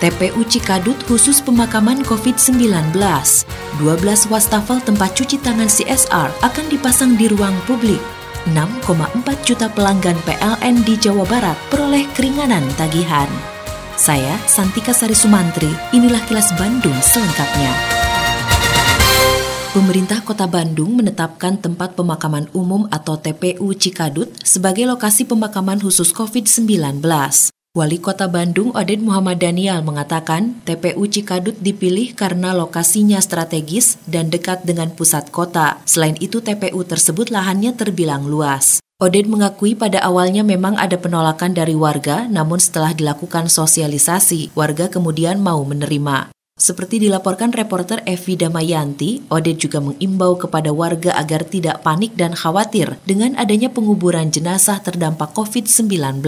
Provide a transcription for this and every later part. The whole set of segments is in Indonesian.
TPU Cikadut khusus pemakaman COVID-19. 12 wastafel tempat cuci tangan CSR akan dipasang di ruang publik. 6,4 juta pelanggan PLN di Jawa Barat peroleh keringanan tagihan. Saya Santika Sari Sumantri, inilah kilas Bandung selengkapnya. Pemerintah Kota Bandung menetapkan tempat pemakaman umum atau TPU Cikadut sebagai lokasi pemakaman khusus COVID-19. Wali Kota Bandung Oded Muhammad Daniel mengatakan TPU Cikadut dipilih karena lokasinya strategis dan dekat dengan pusat kota. Selain itu TPU tersebut lahannya terbilang luas. Oded mengakui pada awalnya memang ada penolakan dari warga, namun setelah dilakukan sosialisasi, warga kemudian mau menerima. Seperti dilaporkan reporter Evi Damayanti, Oded juga mengimbau kepada warga agar tidak panik dan khawatir dengan adanya penguburan jenazah terdampak COVID-19.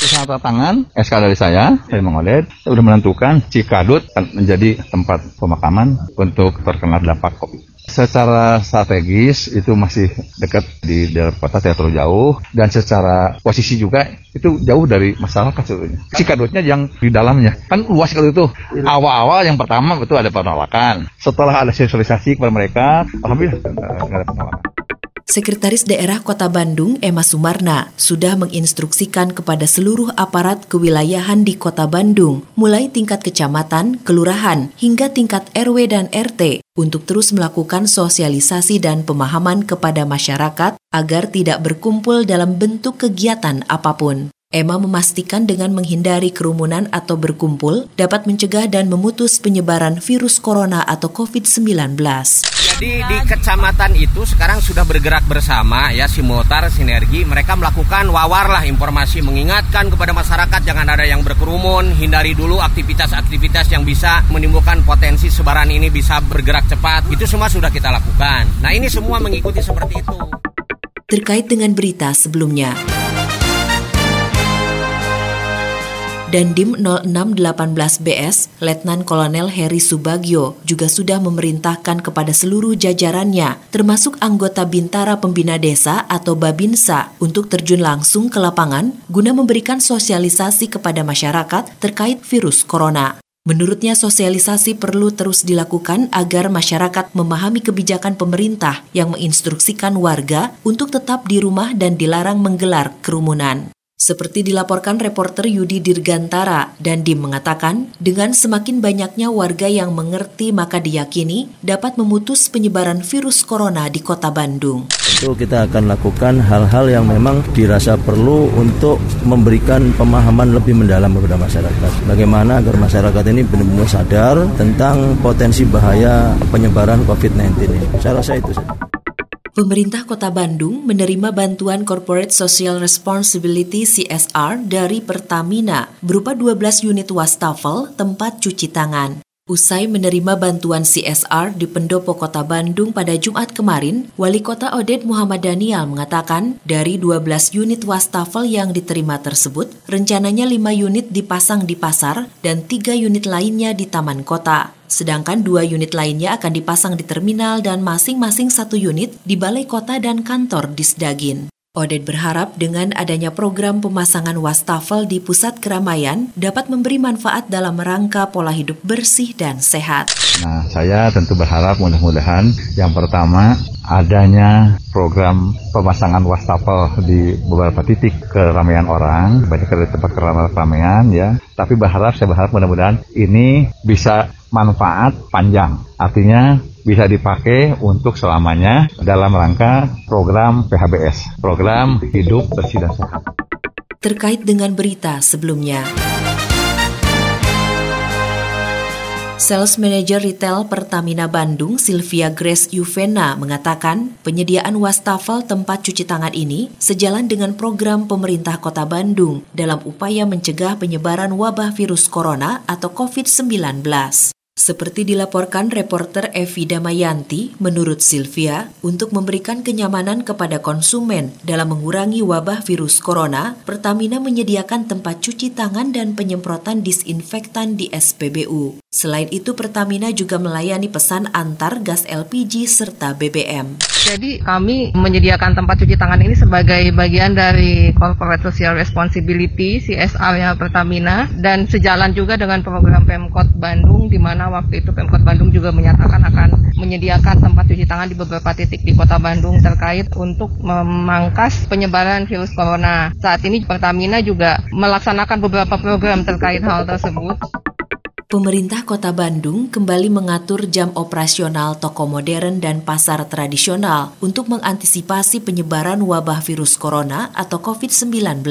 Usaha tangan, SK dari saya, saya saya sudah menentukan Cikadut menjadi tempat pemakaman untuk terkena dampak COVID. Secara strategis itu masih dekat di dalam kota tidak terlalu jauh dan secara posisi juga itu jauh dari masyarakat sebetulnya. Cikadutnya yang di dalamnya kan luas kalau itu. Awal-awal yang pertama betul ada penolakan. Setelah ada sosialisasi kepada mereka, alhamdulillah nggak ada penolakan. Sekretaris Daerah Kota Bandung, Emma Sumarna, sudah menginstruksikan kepada seluruh aparat kewilayahan di Kota Bandung, mulai tingkat kecamatan, kelurahan, hingga tingkat RW dan RT, untuk terus melakukan sosialisasi dan pemahaman kepada masyarakat agar tidak berkumpul dalam bentuk kegiatan apa pun. Emma memastikan dengan menghindari kerumunan atau berkumpul dapat mencegah dan memutus penyebaran virus corona atau COVID-19. Jadi di kecamatan itu sekarang sudah bergerak bersama ya simultan sinergi mereka melakukan wawar lah informasi mengingatkan kepada masyarakat jangan ada yang berkerumun hindari dulu aktivitas-aktivitas yang bisa menimbulkan potensi sebaran ini bisa bergerak cepat itu semua sudah kita lakukan. Nah ini semua mengikuti seperti itu. Terkait dengan berita sebelumnya. Dandim 0618BS, Letnan Kolonel Heri Subagio, juga sudah memerintahkan kepada seluruh jajarannya, termasuk anggota Bintara Pembina Desa atau Babinsa, untuk terjun langsung ke lapangan guna memberikan sosialisasi kepada masyarakat terkait virus corona. Menurutnya sosialisasi perlu terus dilakukan agar masyarakat memahami kebijakan pemerintah yang menginstruksikan warga untuk tetap di rumah dan dilarang menggelar kerumunan. Seperti dilaporkan reporter Yudi Dirgantara, Dandim mengatakan, dengan semakin banyaknya warga yang mengerti maka diyakini dapat memutus penyebaran virus corona di kota Bandung. Tentu kita akan lakukan hal-hal yang memang dirasa perlu untuk memberikan pemahaman lebih mendalam kepada masyarakat. Bagaimana agar masyarakat ini benar-benar sadar tentang potensi bahaya penyebaran COVID-19 ini. Saya rasa itu saja. Pemerintah Kota Bandung menerima bantuan Corporate Social Responsibility CSR dari Pertamina berupa 12 unit wastafel tempat cuci tangan. Usai menerima bantuan CSR di Pendopo Kota Bandung pada Jumat kemarin, Wali Kota Oded Muhammad Daniel mengatakan dari 12 unit wastafel yang diterima tersebut, rencananya 5 unit dipasang di pasar dan 3 unit lainnya di taman kota. Sedangkan dua unit lainnya akan dipasang di terminal dan masing-masing satu unit di balai kota dan kantor di Sedagin. Oded berharap dengan adanya program pemasangan wastafel di pusat keramaian dapat memberi manfaat dalam rangka pola hidup bersih dan sehat. Nah, saya tentu berharap mudah-mudahan yang pertama adanya program pemasangan wastafel di beberapa titik keramaian orang, banyak di tempat keramaian ya. Tapi berharap, saya berharap mudah-mudahan ini bisa manfaat panjang. Artinya bisa dipakai untuk selamanya dalam rangka program PHBS, program hidup bersih dan sehat. Terkait dengan berita sebelumnya. Sales Manager Retail Pertamina Bandung, Sylvia Grace Yuvena, mengatakan penyediaan wastafel tempat cuci tangan ini sejalan dengan program pemerintah kota Bandung dalam upaya mencegah penyebaran wabah virus corona atau COVID-19. Seperti dilaporkan reporter Evi Damayanti, menurut Sylvia, untuk memberikan kenyamanan kepada konsumen dalam mengurangi wabah virus corona, Pertamina menyediakan tempat cuci tangan dan penyemprotan disinfektan di SPBU. Selain itu, Pertamina juga melayani pesan antar gas LPG serta BBM. Jadi kami menyediakan tempat cuci tangan ini sebagai bagian dari Corporate Social Responsibility CSR-nya Pertamina dan sejalan juga dengan program Pemkot Bandung di mana waktu itu Pemkot Bandung juga menyatakan akan menyediakan tempat cuci tangan di beberapa titik di Kota Bandung terkait untuk memangkas penyebaran virus corona. Saat ini Pertamina juga melaksanakan beberapa program terkait hal tersebut. Pemerintah Kota Bandung kembali mengatur jam operasional toko modern dan pasar tradisional untuk mengantisipasi penyebaran wabah virus corona atau COVID-19.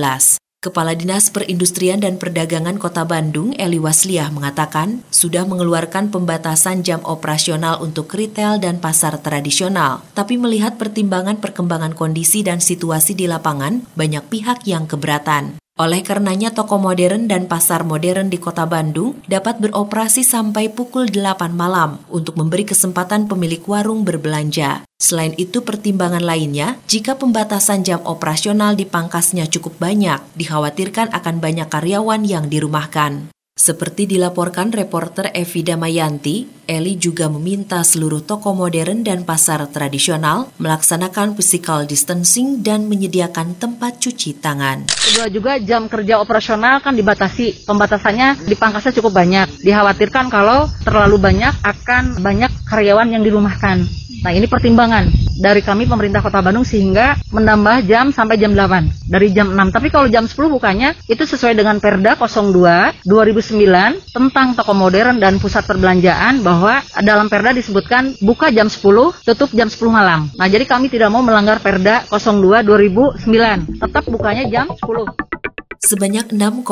Kepala Dinas Perindustrian dan Perdagangan Kota Bandung, Eli Wasliah, mengatakan sudah mengeluarkan pembatasan jam operasional untuk retail dan pasar tradisional. Tapi melihat pertimbangan perkembangan kondisi dan situasi di lapangan, banyak pihak yang keberatan. Oleh karenanya toko modern dan pasar modern di kota Bandung dapat beroperasi sampai pukul 8 malam untuk memberi kesempatan pemilik warung berbelanja. Selain itu pertimbangan lainnya, jika pembatasan jam operasional dipangkasnya cukup banyak, dikhawatirkan akan banyak karyawan yang dirumahkan. Seperti dilaporkan reporter Evi Damayanti, Eli juga meminta seluruh toko modern dan pasar tradisional melaksanakan physical distancing dan menyediakan tempat cuci tangan. Kedua juga jam kerja operasional kan dibatasi, pembatasannya dipangkasnya cukup banyak. Dikhawatirkan kalau terlalu banyak akan banyak karyawan yang dirumahkan. Nah ini pertimbangan dari kami pemerintah kota Bandung sehingga menambah jam sampai jam 8 dari jam 6. Tapi kalau jam 10 bukannya itu sesuai dengan Perda 02 2009 tentang toko modern dan pusat perbelanjaan bahwa dalam Perda disebutkan buka jam 10, tutup jam 10 malam. Nah jadi kami tidak mau melanggar Perda 02 2009. Tetap bukanya jam 10. Sebanyak 6,4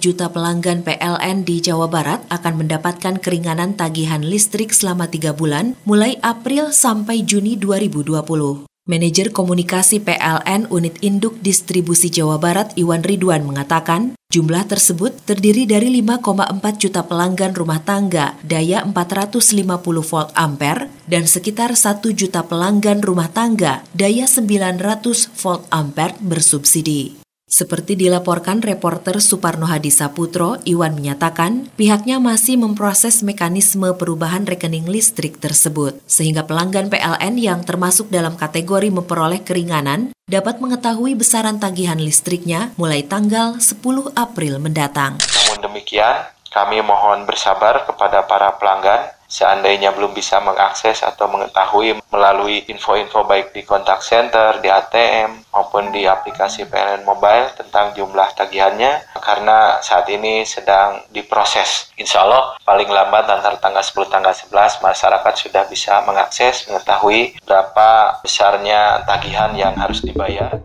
juta pelanggan PLN di Jawa Barat akan mendapatkan keringanan tagihan listrik selama tiga bulan mulai April sampai Juni 2020. Manajer Komunikasi PLN Unit Induk Distribusi Jawa Barat Iwan Ridwan mengatakan, jumlah tersebut terdiri dari 5,4 juta pelanggan rumah tangga daya 450 volt ampere dan sekitar 1 juta pelanggan rumah tangga daya 900 volt ampere bersubsidi. Seperti dilaporkan reporter Suparno Hadi Saputro, Iwan menyatakan pihaknya masih memproses mekanisme perubahan rekening listrik tersebut, sehingga pelanggan PLN yang termasuk dalam kategori memperoleh keringanan dapat mengetahui besaran tagihan listriknya mulai tanggal 10 April mendatang. Namun demikian, kami mohon bersabar kepada para pelanggan seandainya belum bisa mengakses atau mengetahui melalui info-info baik di kontak center, di ATM, maupun di aplikasi PLN Mobile tentang jumlah tagihannya karena saat ini sedang diproses. Insya Allah paling lambat antara tanggal 10 tanggal 11 masyarakat sudah bisa mengakses, mengetahui berapa besarnya tagihan yang harus dibayar.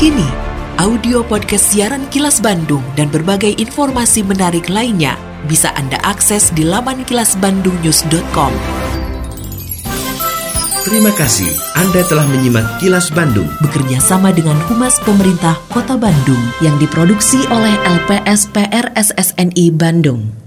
Kini, audio podcast siaran Kilas Bandung dan berbagai informasi menarik lainnya bisa Anda akses di laman kilasbandungnews.com. Terima kasih Anda telah menyimak Kilas Bandung. Bekerja sama dengan Humas Pemerintah Kota Bandung yang diproduksi oleh LPSPR SSNI Bandung.